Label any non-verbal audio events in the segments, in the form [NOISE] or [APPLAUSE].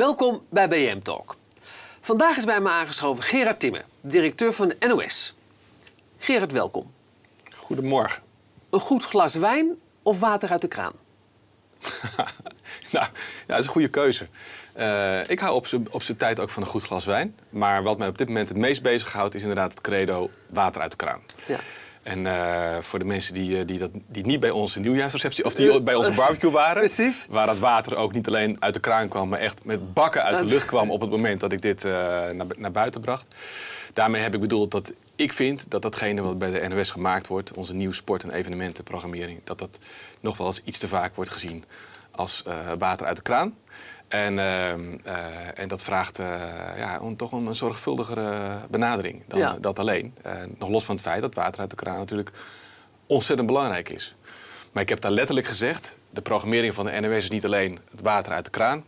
Welkom bij BM Talk. Vandaag is bij me aangeschoven Gerard Timmer, directeur van de NOS. Gerard, welkom. Goedemorgen. Een goed glas wijn of water uit de kraan? [LAUGHS] nou, ja, dat is een goede keuze. Uh, ik hou op zijn tijd ook van een goed glas wijn. Maar wat mij op dit moment het meest bezighoudt is inderdaad het credo water uit de kraan. Ja. En uh, voor de mensen die, eh, die, dat, die niet bij onze nieuwjaarsreceptie of die bij onze barbecue waren, [LAUGHS] Precies. waar dat water ook niet alleen uit de kraan kwam, maar echt met bakken uit de lucht kwam op het moment dat ik dit uh, naar, naar buiten bracht. Daarmee heb ik bedoeld dat ik vind dat datgene wat bij de NOS gemaakt wordt, onze nieuw sport- en evenementenprogrammering, dat dat nog wel eens iets te vaak wordt gezien als water uit de kraan. En, uh, uh, en dat vraagt uh, ja, om, toch een zorgvuldigere benadering dan ja. dat alleen. nog los van het feit dat water uit de kraan natuurlijk ontzettend belangrijk is. Maar ik heb daar letterlijk gezegd: de programmering van de NOS is niet alleen het water uit de kraan.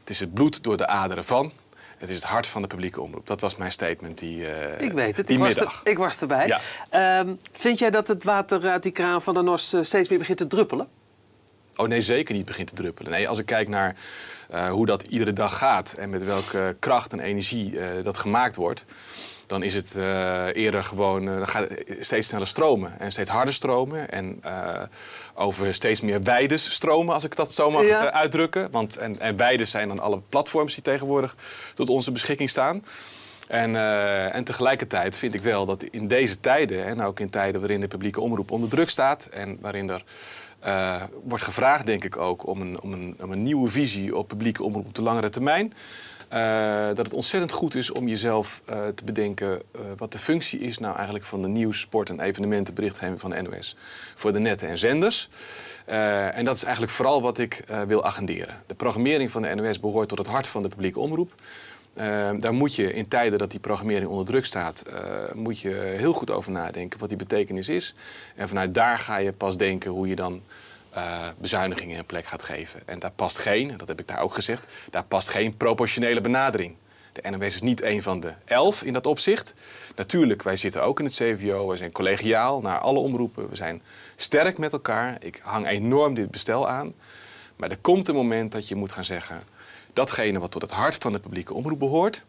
Het is het bloed door de aderen van. Het is het hart van de publieke omroep. Dat was mijn statement die Ik weet het, die ik, was middag. er, ik was erbij. Ja. Um, vind jij dat het water uit die kraan van de NOS steeds meer begint te druppelen? Oh nee, zeker niet begint te druppelen. Nee, als ik kijk naar uh, hoe dat iedere dag gaat en met welke kracht en energie uh, dat gemaakt wordt, dan is het uh, eerder gewoon, dan gaat het steeds sneller stromen en steeds harder stromen en over steeds meer weides stromen, als ik dat zo mag ja. uitdrukken. Want, en, en weides zijn dan alle platforms die tegenwoordig tot onze beschikking staan. En, uh, en, tegelijkertijd vind ik wel dat in deze tijden, en ook in tijden waarin de publieke omroep onder druk staat en waarin er uh, wordt gevraagd, denk ik ook, om een, om, een, om een nieuwe visie op publieke omroep op de langere termijn. Uh, dat het ontzettend goed is om jezelf te bedenken wat de functie is nou eigenlijk van de nieuws, sport en evenementenberichtgeving van de NOS voor de netten en zenders. en dat is eigenlijk vooral wat ik wil agenderen. De programmering van de NOS behoort tot het hart van de publieke omroep. Uh, daar moet je in tijden dat die programmering onder druk staat, uh, moet je heel goed over nadenken wat die betekenis is. En vanuit daar ga je pas denken hoe je dan uh, bezuinigingen een plek gaat geven. En daar past geen, dat heb ik daar ook gezegd, daar past geen proportionele benadering. De NOS is niet een van de elf in dat opzicht. Natuurlijk, wij zitten ook in het CVO, we zijn collegiaal naar alle omroepen, we zijn sterk met elkaar. Ik hang enorm dit bestel aan. Maar er komt een moment dat je moet gaan zeggen datgene wat tot het hart van de publieke omroep behoort,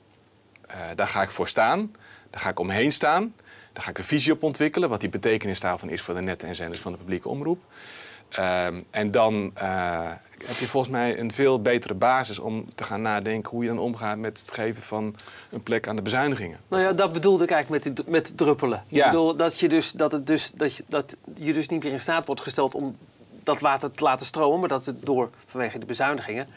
uh, daar ga ik voor staan. Daar ga ik omheen staan. Daar ga ik een visie op ontwikkelen, wat die betekenis daarvan is voor de netten en zenders van de publieke omroep. Uh, en dan uh, heb je volgens mij een veel betere basis om te gaan nadenken hoe je dan omgaat met het geven van een plek aan de bezuinigingen. Nou ja, dat bedoelde ik eigenlijk met, met druppelen. Ja. Ik bedoel dat je, dus, dat, het dus, dat, je, dat je dus niet meer in staat wordt gesteld om dat water te laten stromen, maar dat het door vanwege de bezuinigingen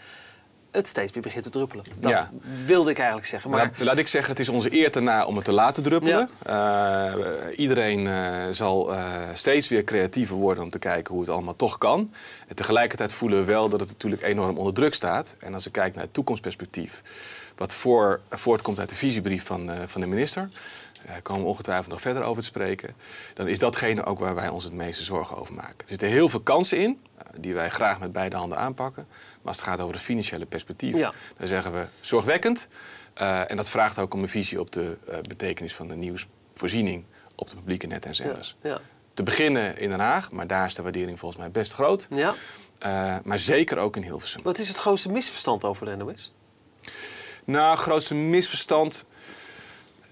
het steeds weer begint te druppelen. Dat ja. wilde ik eigenlijk zeggen. Maar... Laat ik zeggen, het is onze eer te na om het te laten druppelen. Ja. Uh, iedereen uh, zal uh, steeds weer creatiever worden om te kijken hoe het allemaal toch kan. En tegelijkertijd voelen we wel dat het natuurlijk enorm onder druk staat. En als ik kijk naar het toekomstperspectief, wat voor, voortkomt uit de visiebrief van, van de minister. Daar komen we ongetwijfeld nog verder over te spreken. Dan is datgene ook waar wij ons het meeste zorgen over maken. Er zitten heel veel kansen in, die wij graag met beide handen aanpakken. Maar als het gaat over de financiële perspectief, ja. dan zeggen we zorgwekkend. Uh, en dat vraagt ook om een visie op de uh, betekenis van de nieuwsvoorziening op de publieke net en zenders. Ja, ja. Te beginnen in Den Haag, maar daar is de waardering volgens mij best groot. Ja. Uh, maar zeker ook in Hilversum. Wat is het grootste misverstand over de NOS? Nou, het grootste misverstand...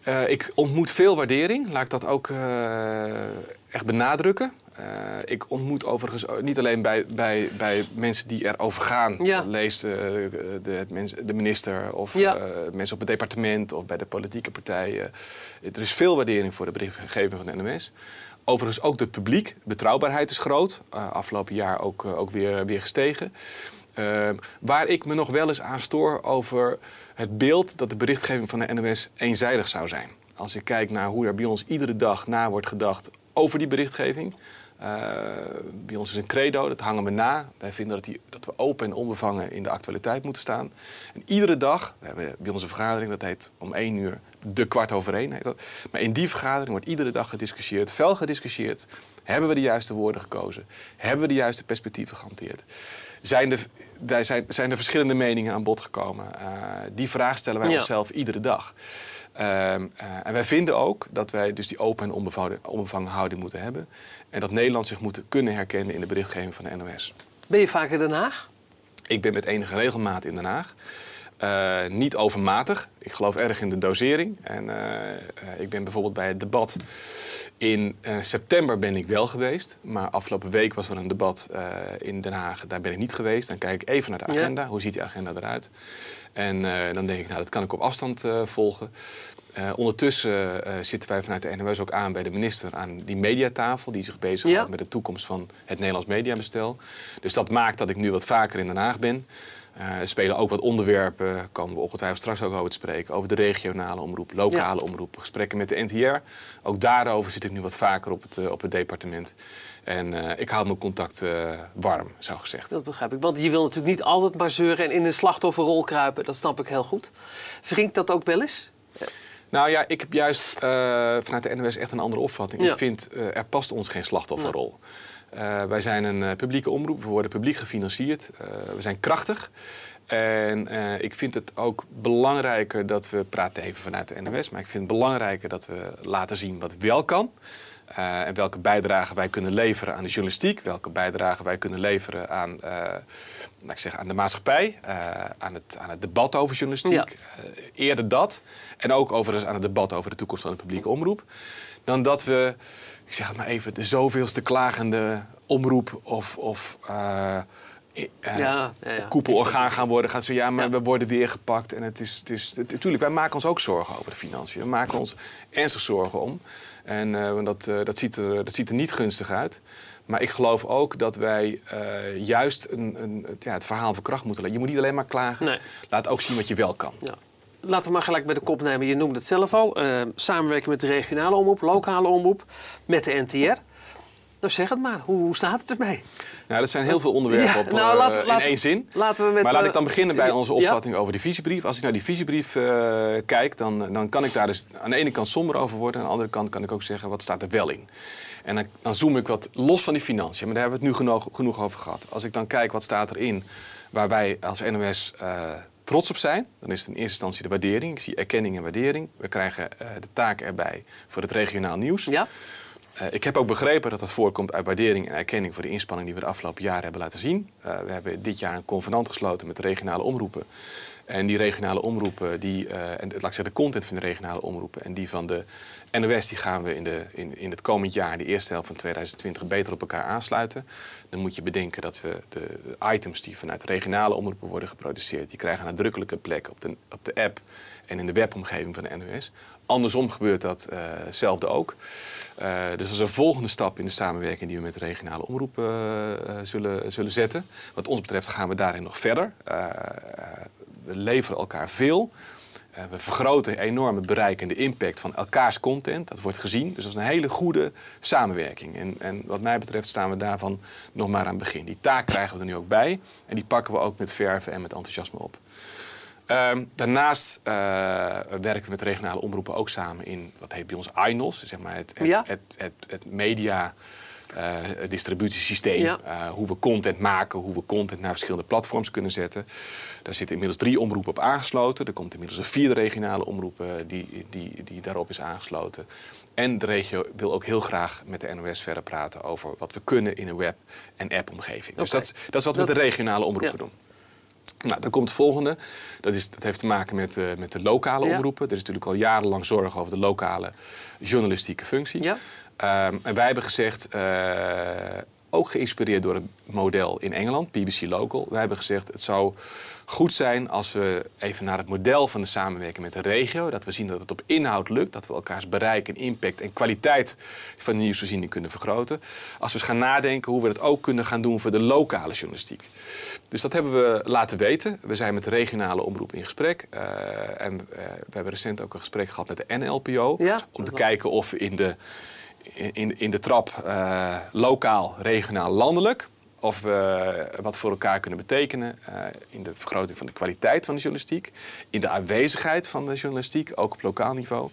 Uh, ik ontmoet veel waardering, laat ik dat ook uh, echt benadrukken. Uh, ik ontmoet overigens niet alleen bij, bij, bij mensen die erover gaan. Ja. Lees de, de, de, minister of ja. mensen op het departement of bij de politieke partijen. Er is veel waardering voor de berichtgeving van de NMS. Overigens ook het publiek. Betrouwbaarheid is groot. afgelopen jaar ook, ook weer, weer gestegen. Waar ik me nog wel eens aan stoor over het beeld dat de berichtgeving van de NOS eenzijdig zou zijn. Als ik kijk naar hoe er bij ons iedere dag na wordt gedacht over die berichtgeving. Uh, bij ons is een credo, dat hangen we na. Wij vinden dat, die, dat we open en onbevangen in de actualiteit moeten staan. En iedere dag, we hebben bij onze vergadering, dat heet om één uur de kwart over één. Maar in die vergadering wordt iedere dag gediscussieerd, fel gediscussieerd. Hebben we de juiste woorden gekozen? Hebben we de juiste perspectieven gehanteerd? Zijn er, daar zijn, zijn er verschillende meningen aan bod gekomen? Uh, die vraag stellen wij ja. onszelf iedere dag. Uh, uh, en wij vinden ook dat wij dus die open en onbevangen houding moeten hebben. En dat Nederland zich moet kunnen herkennen in de berichtgeving van de NOS. Ben je vaak in Den Haag? Ik ben met enige regelmaat in Den Haag. Uh, niet overmatig. Ik geloof erg in de dosering. En uh, ik ben bijvoorbeeld bij het debat in september ben ik wel geweest. Maar afgelopen week was er een debat in Den Haag. Daar ben ik niet geweest. Dan kijk ik even naar de agenda. Hoe ziet die agenda eruit? En dan denk ik, nou, dat kan ik op afstand volgen. Ondertussen zitten wij vanuit de NOS ook aan bij de minister aan die mediatafel... die zich bezighoudt ja. met de toekomst van het Nederlands mediabestel. Dus dat maakt dat ik nu wat vaker in Den Haag ben. Uh, er spelen ook wat onderwerpen, komen we ongetwijfeld straks ook over te spreken... over de regionale omroep, lokale ja. omroep, gesprekken met de NTR. Ook daarover zit ik nu wat vaker op het, op het departement. En ik hou mijn contact warm, zo gezegd. Dat begrijp ik, want je wil natuurlijk niet altijd maar zeuren... en in een slachtofferrol kruipen, dat snap ik heel goed. Wringt dat ook wel eens? Nou ja, ik heb juist uh, vanuit de NOS echt een andere opvatting. Ik vind, er past ons geen slachtofferrol. Uh, wij zijn een publieke omroep, we worden publiek gefinancierd. we zijn krachtig. En ik vind het ook belangrijker dat we, praten even vanuit de NOS, maar ik vind het belangrijker dat we laten zien wat wel kan. Uh, en welke bijdrage wij kunnen leveren aan de journalistiek, welke bijdrage wij kunnen leveren aan, laat ik zeggen, aan de maatschappij, uh, aan, het, aan het debat over journalistiek. eerder dat. En ook overigens aan het debat over de toekomst van de publieke omroep. Dan dat we, ik zeg het maar even, de zoveelste klagende omroep of. of uh, ja, ja, ja. koepelorgaan gaan worden. Gaat zo, ja, maar we worden weer gepakt. En het is, het is, natuurlijk, wij maken ons ook zorgen over de financiën. We maken ons ernstig zorgen om. En uh, dat, uh, dat, ziet er, dat ziet er niet gunstig uit. Maar ik geloof ook dat wij uh, juist een, een, ja, het verhaal van kracht moeten leggen. Je moet niet alleen maar klagen. Nee. Laat ook zien wat je wel kan. Ja. Laten we maar gelijk bij de kop nemen. Je noemde het zelf al. samenwerken met de regionale omroep, lokale omroep, met de NTR. Nou, zeg het maar. Hoe, hoe staat het ermee? Nou, dat zijn heel veel onderwerpen op, nou, uh, in één zin. Laten we met, maar laat ik dan beginnen bij onze opvatting over de visiebrief. Als ik naar die visiebrief uh, kijk, dan, dan kan ik daar dus aan de ene kant somber over worden. Aan de andere kant kan ik ook zeggen, wat staat er wel in? En dan, dan zoom ik wat los van die financiën. Maar daar hebben we het nu genoeg, genoeg over gehad. Als ik dan kijk, wat staat erin waar wij als NOS... Uh, trots op zijn, dan is het in eerste instantie de waardering. Ik zie erkenning en waardering. We krijgen de taak erbij voor het regionaal nieuws. Ja. Uh, ik heb ook begrepen dat dat voorkomt uit waardering en erkenning voor de inspanning die we de afgelopen jaren hebben laten zien. Uh, we hebben dit jaar een convenant gesloten met de regionale omroepen. En die regionale omroepen, die, uh, en laat ik zeggen, de content van de regionale omroepen en die van de NOS, die gaan we in, de, in, in het komend jaar, de eerste helft van 2020, beter op elkaar aansluiten. Dan moet je bedenken dat we de, items die vanuit regionale omroepen worden geproduceerd, die krijgen een nadrukkelijke plek op de, op de app en in de webomgeving van de NOS. Andersom gebeurt datzelfde ook. Uh, dus dat is een volgende stap in de samenwerking die we met de regionale omroep uh, zullen, zullen zetten. Wat ons betreft gaan we daarin nog verder. We leveren elkaar veel. we vergroten enorm het bereik en de impact van elkaars content. Dat wordt gezien. Dus dat is een hele goede samenwerking. En, en wat mij betreft staan we daarvan nog maar aan het begin. Die taak krijgen we er nu ook bij. En die pakken we ook met verven en met enthousiasme op. Um, daarnaast uh, werken we met regionale omroepen ook samen in wat heet bij ons INOS, zeg maar het, het, ja. het, het, het media uh, distributiesysteem. Ja. Uh, hoe we content maken, hoe we content naar verschillende platforms kunnen zetten. Daar zitten inmiddels drie omroepen op aangesloten. Er komt inmiddels een vierde regionale omroep die, die, die daarop is aangesloten. En de regio wil ook heel graag met de NOS verder praten over wat we kunnen in een web- en app-omgeving. Okay. Dus dat, dat, is wat we met de regionale omroepen ja. doen. Nou, dan komt het volgende. Dat, is, dat heeft te maken met, uh, met de lokale omroepen. Er is natuurlijk al jarenlang zorg over de lokale journalistieke functie. Ja. Um, en wij hebben gezegd, uh, ook geïnspireerd door het model in Engeland, BBC Local. Wij hebben gezegd, het zou goed zijn als we even naar het model van de samenwerking met de regio, dat we zien dat het op inhoud lukt, dat we elkaars bereik en impact en kwaliteit van de nieuwsvoorziening kunnen vergroten. Als we eens gaan nadenken hoe we dat ook kunnen gaan doen voor de lokale journalistiek. Dus dat hebben we laten weten. We zijn met de regionale omroep in gesprek. Uh, en uh, we hebben recent ook een gesprek gehad met de NLPO. Ja, om te kijken of we in de, in, in de trap uh, lokaal, regionaal, landelijk of we wat voor elkaar kunnen betekenen uh, in de vergroting van de kwaliteit van de journalistiek, in de aanwezigheid van de journalistiek, ook op lokaal niveau.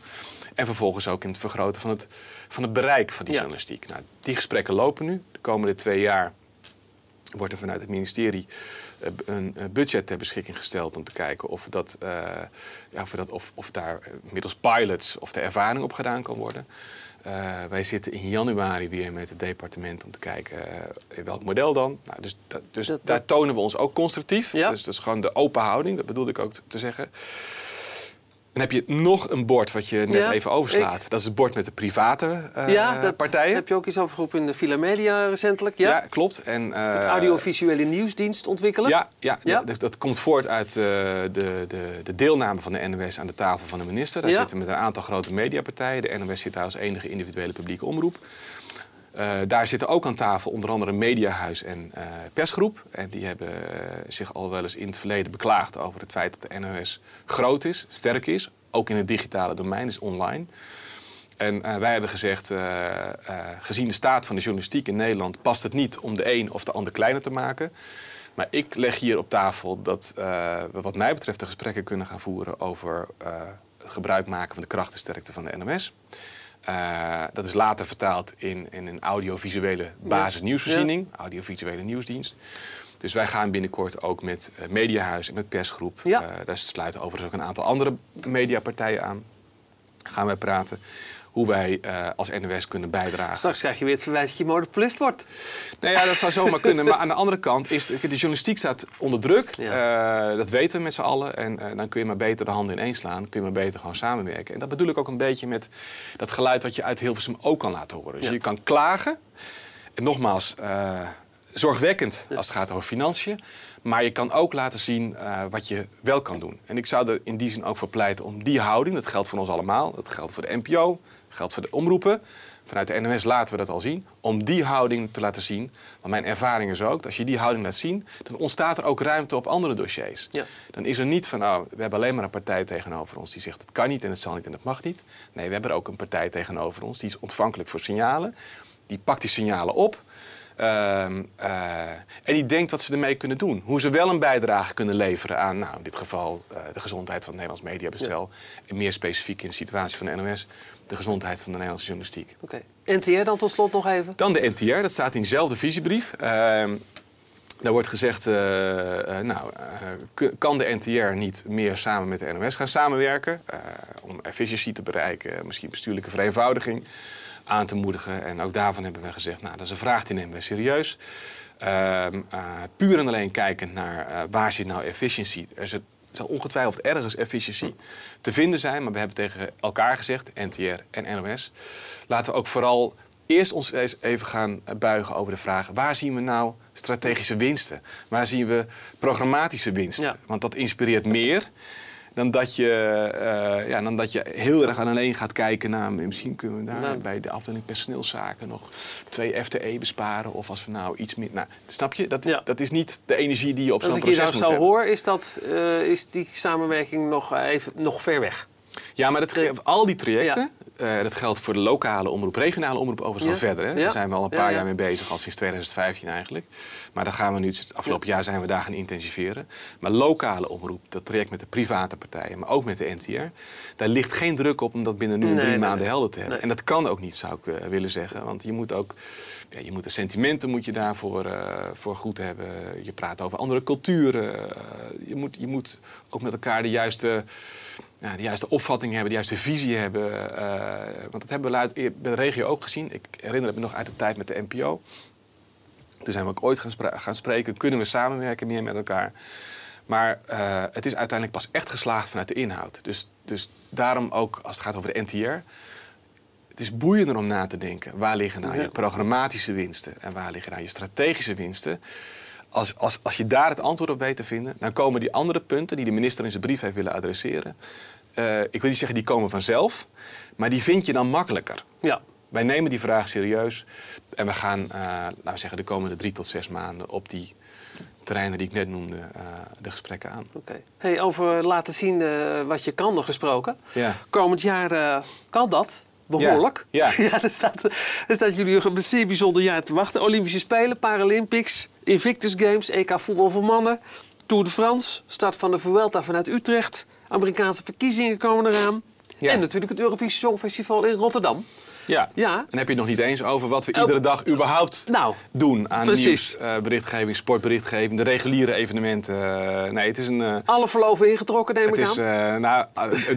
En vervolgens ook in het vergroten van het, van het bereik van die ja. journalistiek. Nou, die gesprekken lopen nu. De komende twee jaar wordt er vanuit het ministerie een budget ter beschikking gesteld om te kijken of, dat, uh, ja, of, dat, of, of daar middels pilots of de ervaring op gedaan kan worden. Wij zitten in januari weer met het departement om te kijken in welk model dan. Nou, dus dus daar tonen we ons ook constructief. Dus dat is gewoon de open houding, dat bedoelde ik ook te zeggen. Dan heb je nog een bord wat je net even overslaat. Dat is het bord met de private uh, ja, dat partijen. heb je ook iets over geroepen in de Villa Media recentelijk. Ja, ja klopt. En, uh, audiovisuele nieuwsdienst ontwikkelen. Ja, ja. Dat, dat, komt voort uit uh, de, de, de, deelname van de NOS aan de tafel van de minister. Daar zitten met een aantal grote mediapartijen. De NOS zit daar als enige individuele publieke omroep. Uh, daar zitten ook aan tafel onder andere Mediahuis en uh, Persgroep. En die hebben uh, zich al wel eens in het verleden beklaagd over het feit dat de NOS groot is, sterk is. Ook in het digitale domein, dus online. En wij hebben gezegd, gezien de staat van de journalistiek in Nederland... past het niet om de een of de ander kleiner te maken. Maar ik leg hier op tafel dat we wat mij betreft de gesprekken kunnen gaan voeren... over het gebruik maken van de krachtensterkte van de NOS... Uh, dat is later vertaald in, in een audiovisuele basisnieuwsvoorziening, ja. audiovisuele nieuwsdienst. Dus wij gaan binnenkort ook met uh, Mediahuis en met Persgroep, ja. uh, daar sluiten overigens ook een aantal andere mediapartijen aan, gaan wij praten hoe wij uh, als NOS kunnen bijdragen. Straks krijg je weer het verwijt dat je monopolist wordt. Nou ja, dat zou zomaar [LAUGHS] kunnen. Maar aan de andere kant is de, de journalistiek staat onder druk. Ja. Uh, dat weten we met z'n allen. En uh, dan kun je maar beter de handen ineens slaan. Kun je maar beter gewoon samenwerken. En dat bedoel ik ook een beetje met dat geluid wat je uit Hilversum ook kan laten horen. Dus ja. je kan klagen. En nogmaals, zorgwekkend als het gaat over financiën. Maar je kan ook laten zien uh, wat je wel kan doen. En ik zou er in die zin ook voor pleiten om die houding, dat geldt voor ons allemaal, dat geldt voor de NPO, geldt voor de omroepen. Vanuit de NOS laten we dat al zien, om die houding te laten zien. Want mijn ervaring is ook, als je die houding laat zien, dan ontstaat er ook ruimte op andere dossiers. Ja. Dan is er niet van, nou, we hebben alleen maar een partij tegenover ons die zegt het kan niet en het zal niet en het mag niet. Nee, we hebben er ook een partij tegenover ons die is ontvankelijk voor signalen. Die pakt die signalen op. Uh, uh, en die denkt wat ze ermee kunnen doen. Hoe ze wel een bijdrage kunnen leveren aan, nou, in dit geval, uh, de gezondheid van het Nederlands mediabestel. Ja. En meer specifiek in de situatie van de NOS, de gezondheid van de Nederlandse journalistiek. Oké. Okay. NTR dan tot slot nog even? Dan de NTR, dat staat in diezelfde visiebrief. Ehm, daar wordt gezegd, uh, nou, kan de NTR niet meer samen met de NOS gaan samenwerken om efficiëntie te bereiken, misschien bestuurlijke vereenvoudiging aan te moedigen. En ook daarvan hebben we gezegd, nou, dat is een vraag die nemen wij serieus. Uh, uh, puur en alleen kijkend naar uh, waar zit nou efficiëntie. Er zit, zal ongetwijfeld ergens efficiëntie te vinden zijn. Maar we hebben tegen elkaar gezegd, NTR en NOS... laten we ook vooral eerst ons eens even gaan buigen over de vraag... waar zien we nou strategische winsten? Waar zien we programmatische winsten? Ja. Want dat inspireert meer dan dat je, uh, ja, dan dat je heel erg aan alleen gaat kijken naar... misschien kunnen we daar nou, bij de afdeling personeelszaken nog twee FTE besparen. Of als we nou iets meer... Nou, snap je? Dat, ja. dat is niet de energie die je op zo'n proces moet. Als ik je nou zo hoor, is, dat, uh, is die samenwerking nog, even, nog ver weg. Ja, maar dat, al die trajecten. Uh, dat geldt voor de lokale omroep, regionale omroep overigens ja. al verder. Hè? Daar zijn we al een paar jaar mee bezig, al sinds 2015 eigenlijk. Maar daar gaan we nu, het afgelopen jaar zijn we daar gaan intensiveren. Maar lokale omroep, dat traject met de private partijen, maar ook met de NTR, daar ligt geen druk op om dat binnen nu nee, drie nee, maanden nee. helder te hebben. En dat kan ook niet, zou ik uh, willen zeggen. Want je moet ook, ja, je moet de sentimenten moet je daarvoor uh, voor goed hebben. Je praat over andere culturen. je, moet, je moet ook met elkaar de juiste de juiste opvatting hebben, de juiste visie hebben. Uh, want dat hebben we uit, bij de regio ook gezien. Ik herinner me nog uit de tijd met de NPO. Toen zijn we ook ooit gaan, spra gaan spreken. Kunnen we samenwerken meer met elkaar? Maar uh, het is uiteindelijk pas echt geslaagd vanuit de inhoud. Dus, dus daarom ook als het gaat over de NTR. Het is boeiender om na te denken. Waar liggen nou je programmatische winsten en waar liggen nou je strategische winsten? Als, als, als je daar het antwoord op weet te vinden, dan komen die andere punten die de minister in zijn brief heeft willen adresseren. Uh, ik wil niet zeggen die komen vanzelf, maar die vind je dan makkelijker. Ja. Wij nemen die vraag serieus en we gaan, uh, laten we zeggen, de komende drie tot zes maanden op die terreinen die ik net noemde, uh, de gesprekken aan. Oké. Hey, over laten zien wat je kan nog gesproken. Ja. Komend jaar kan dat behoorlijk. Ja. ja. [LAUGHS] ja er, staat, er staat jullie een zeer bijzonder jaar te wachten. Olympische Spelen, Paralympics, Invictus Games, EK voetbal voor mannen, Tour de France, start van de Vuelta vanuit Utrecht, Amerikaanse verkiezingen komen eraan. Ja. En natuurlijk het Eurovisie Songfestival in Rotterdam. Ja. ja. En heb je het nog niet eens over wat we iedere dag überhaupt nou, doen aan precies. nieuws, uh, berichtgeving, sportberichtgeving, de reguliere evenementen. Uh, nee, het is een... Uh, Alle verloven ingetrokken, neem ik is, aan. nou,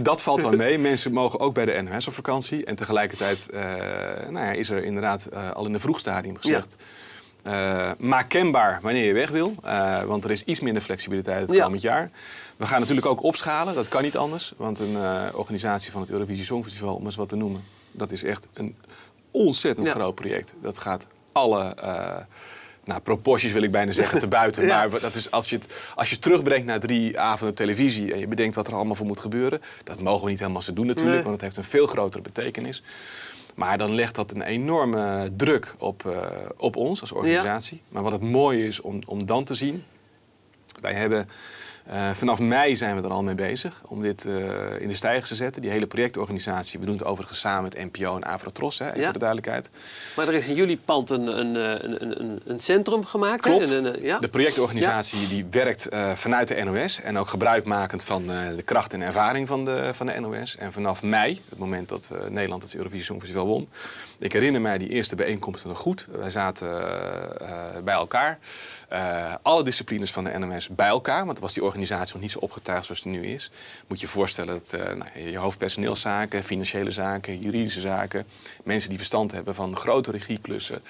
dat valt wel [LAUGHS] mee. Mensen mogen ook bij de NOS op vakantie. En tegelijkertijd nou ja, is er inderdaad al in een vroeg stadium gezegd... Uh, maak kenbaar wanneer je weg wil, uh, want er is iets minder flexibiliteit het komend jaar. We gaan natuurlijk ook opschalen, dat kan niet anders. Want een uh, organisatie van het Eurovisie Songfestival, om eens wat te noemen, dat is echt een ontzettend groot project. Dat gaat alle nou, proporties wil ik bijna zeggen, te buiten. [LAUGHS] Maar dat is, als, je het, als je terugbrengt naar drie avonden televisie en je bedenkt wat er allemaal voor moet gebeuren, dat mogen we niet helemaal zo doen natuurlijk, want het heeft een veel grotere betekenis. Maar dan legt dat een enorme druk op, uh, op ons als organisatie. Maar wat het mooie is om, om dan te zien. Wij hebben uh, vanaf mei zijn we er al mee bezig om dit uh, in de stijgers te zetten. Die hele projectorganisatie. We doen het overigens samen met NPO en Avrotros, hè, even voor de duidelijkheid. Maar er is in jullie pand een, een, een, een, een centrum gemaakt. Klopt. Een, ja? De projectorganisatie ja. die werkt uh, vanuit de NOS en ook gebruikmakend van de kracht en ervaring van de, van de NOS. En vanaf mei, het moment dat Nederland het Eurovisie Songfestival won. Ik herinner mij die eerste bijeenkomsten nog goed. Wij zaten bij elkaar. Uh, alle disciplines van de NMS bij elkaar. Want was die organisatie nog niet zo opgetuigd zoals die nu is. Moet je je voorstellen dat uh, nou, je hoofdpersoneelszaken, financiële zaken, juridische zaken. Mensen die verstand hebben van grote regieklussen.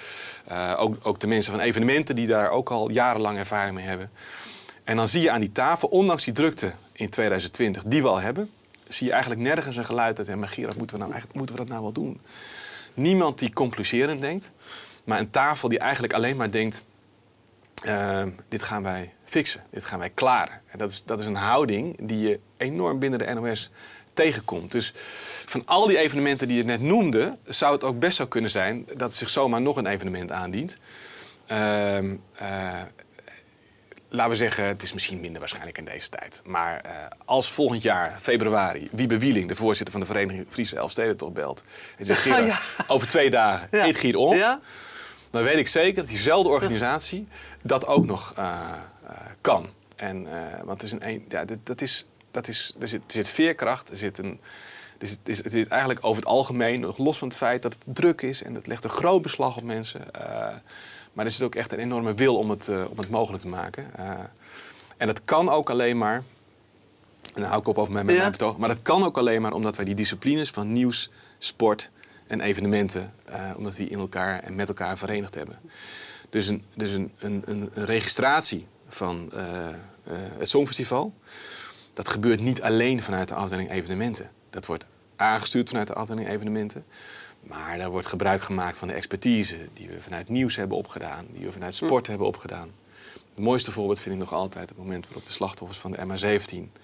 Uh, ook, ook de mensen van evenementen die daar ook al jarenlang ervaring mee hebben. En dan zie je aan die tafel, ondanks die drukte in 2020 die we al hebben... zie je eigenlijk nergens een geluid uit. En maar Gerard, moeten we, nou, eigenlijk, moeten we dat nou wel doen? Niemand die concluserend denkt. Maar een tafel die eigenlijk alleen maar denkt Ehm, dit gaan wij fixen, dit gaan wij klaren. En dat is, dat is een houding die je enorm binnen de NOS tegenkomt. Dus van al die evenementen die je net noemde, zou het ook best zo kunnen zijn dat zich zomaar nog een evenement aandient. Uh, laten we zeggen, het is misschien minder waarschijnlijk in deze tijd. Maar uh, als volgend jaar, februari, Wiebe Wieling, de voorzitter van de Vereniging Friese Elfstedentocht, belt. En zegt, [LAUGHS] ja. over twee dagen, ja. giet om. Ja dan weet ik zeker dat diezelfde organisatie dat ook nog uh, uh, kan. En, uh, want het is een, ja, dat, dat is, dat is, er, zit, er zit veerkracht, er zit een. Dus het is, het is eigenlijk over het algemeen, nog los van het feit dat het druk is en het legt een groot beslag op mensen. maar er zit ook echt een enorme wil om het, om het mogelijk te maken. en dat kan ook alleen maar, en dan hou ik op over mijn, mijn betoog, maar dat kan ook alleen maar omdat wij die disciplines van nieuws, sport en evenementen, uh, omdat die in elkaar en met elkaar verenigd hebben. Dus een, dus een, een, een registratie van uh, uh, het Songfestival, dat gebeurt niet alleen vanuit de afdeling evenementen. Dat wordt aangestuurd vanuit de afdeling evenementen. Maar daar wordt gebruik gemaakt van de expertise die we vanuit nieuws hebben opgedaan, die we vanuit hm. sport hebben opgedaan. Het mooiste voorbeeld vind ik nog altijd het moment waarop de slachtoffers van de MH17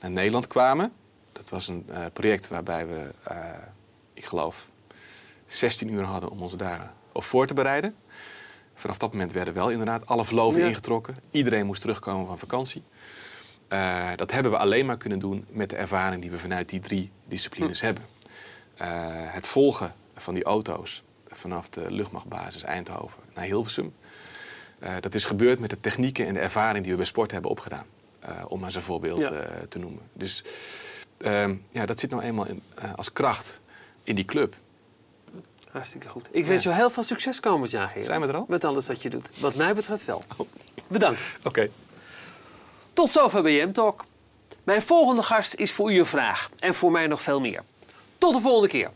naar Nederland kwamen. Dat was een project waarbij we, ik geloof, 16 uur hadden om ons daar op voor te bereiden. Vanaf dat moment werden wel inderdaad alle verloven ingetrokken. Iedereen moest terugkomen van vakantie. Uh, dat hebben we alleen maar kunnen doen met de ervaring die we vanuit die drie disciplines hm. hebben. Uh, het volgen van die auto's vanaf de luchtmachtbasis Eindhoven naar Hilversum. Uh, dat is gebeurd met de technieken en de ervaring die we bij sport hebben opgedaan. om maar zijn voorbeeld ja. te noemen. Dus ehm, ja, dat zit nou eenmaal in, als kracht in die club. Hartstikke goed. Ik wens jou heel veel succes komend jaar, Gerard. Zijn we er al? Met alles wat je doet. Wat mij betreft wel. Oh. Bedankt. Oké. Tot zover BM Talk. Mijn volgende gast is voor u een vraag. En voor mij nog veel meer. Tot de volgende keer.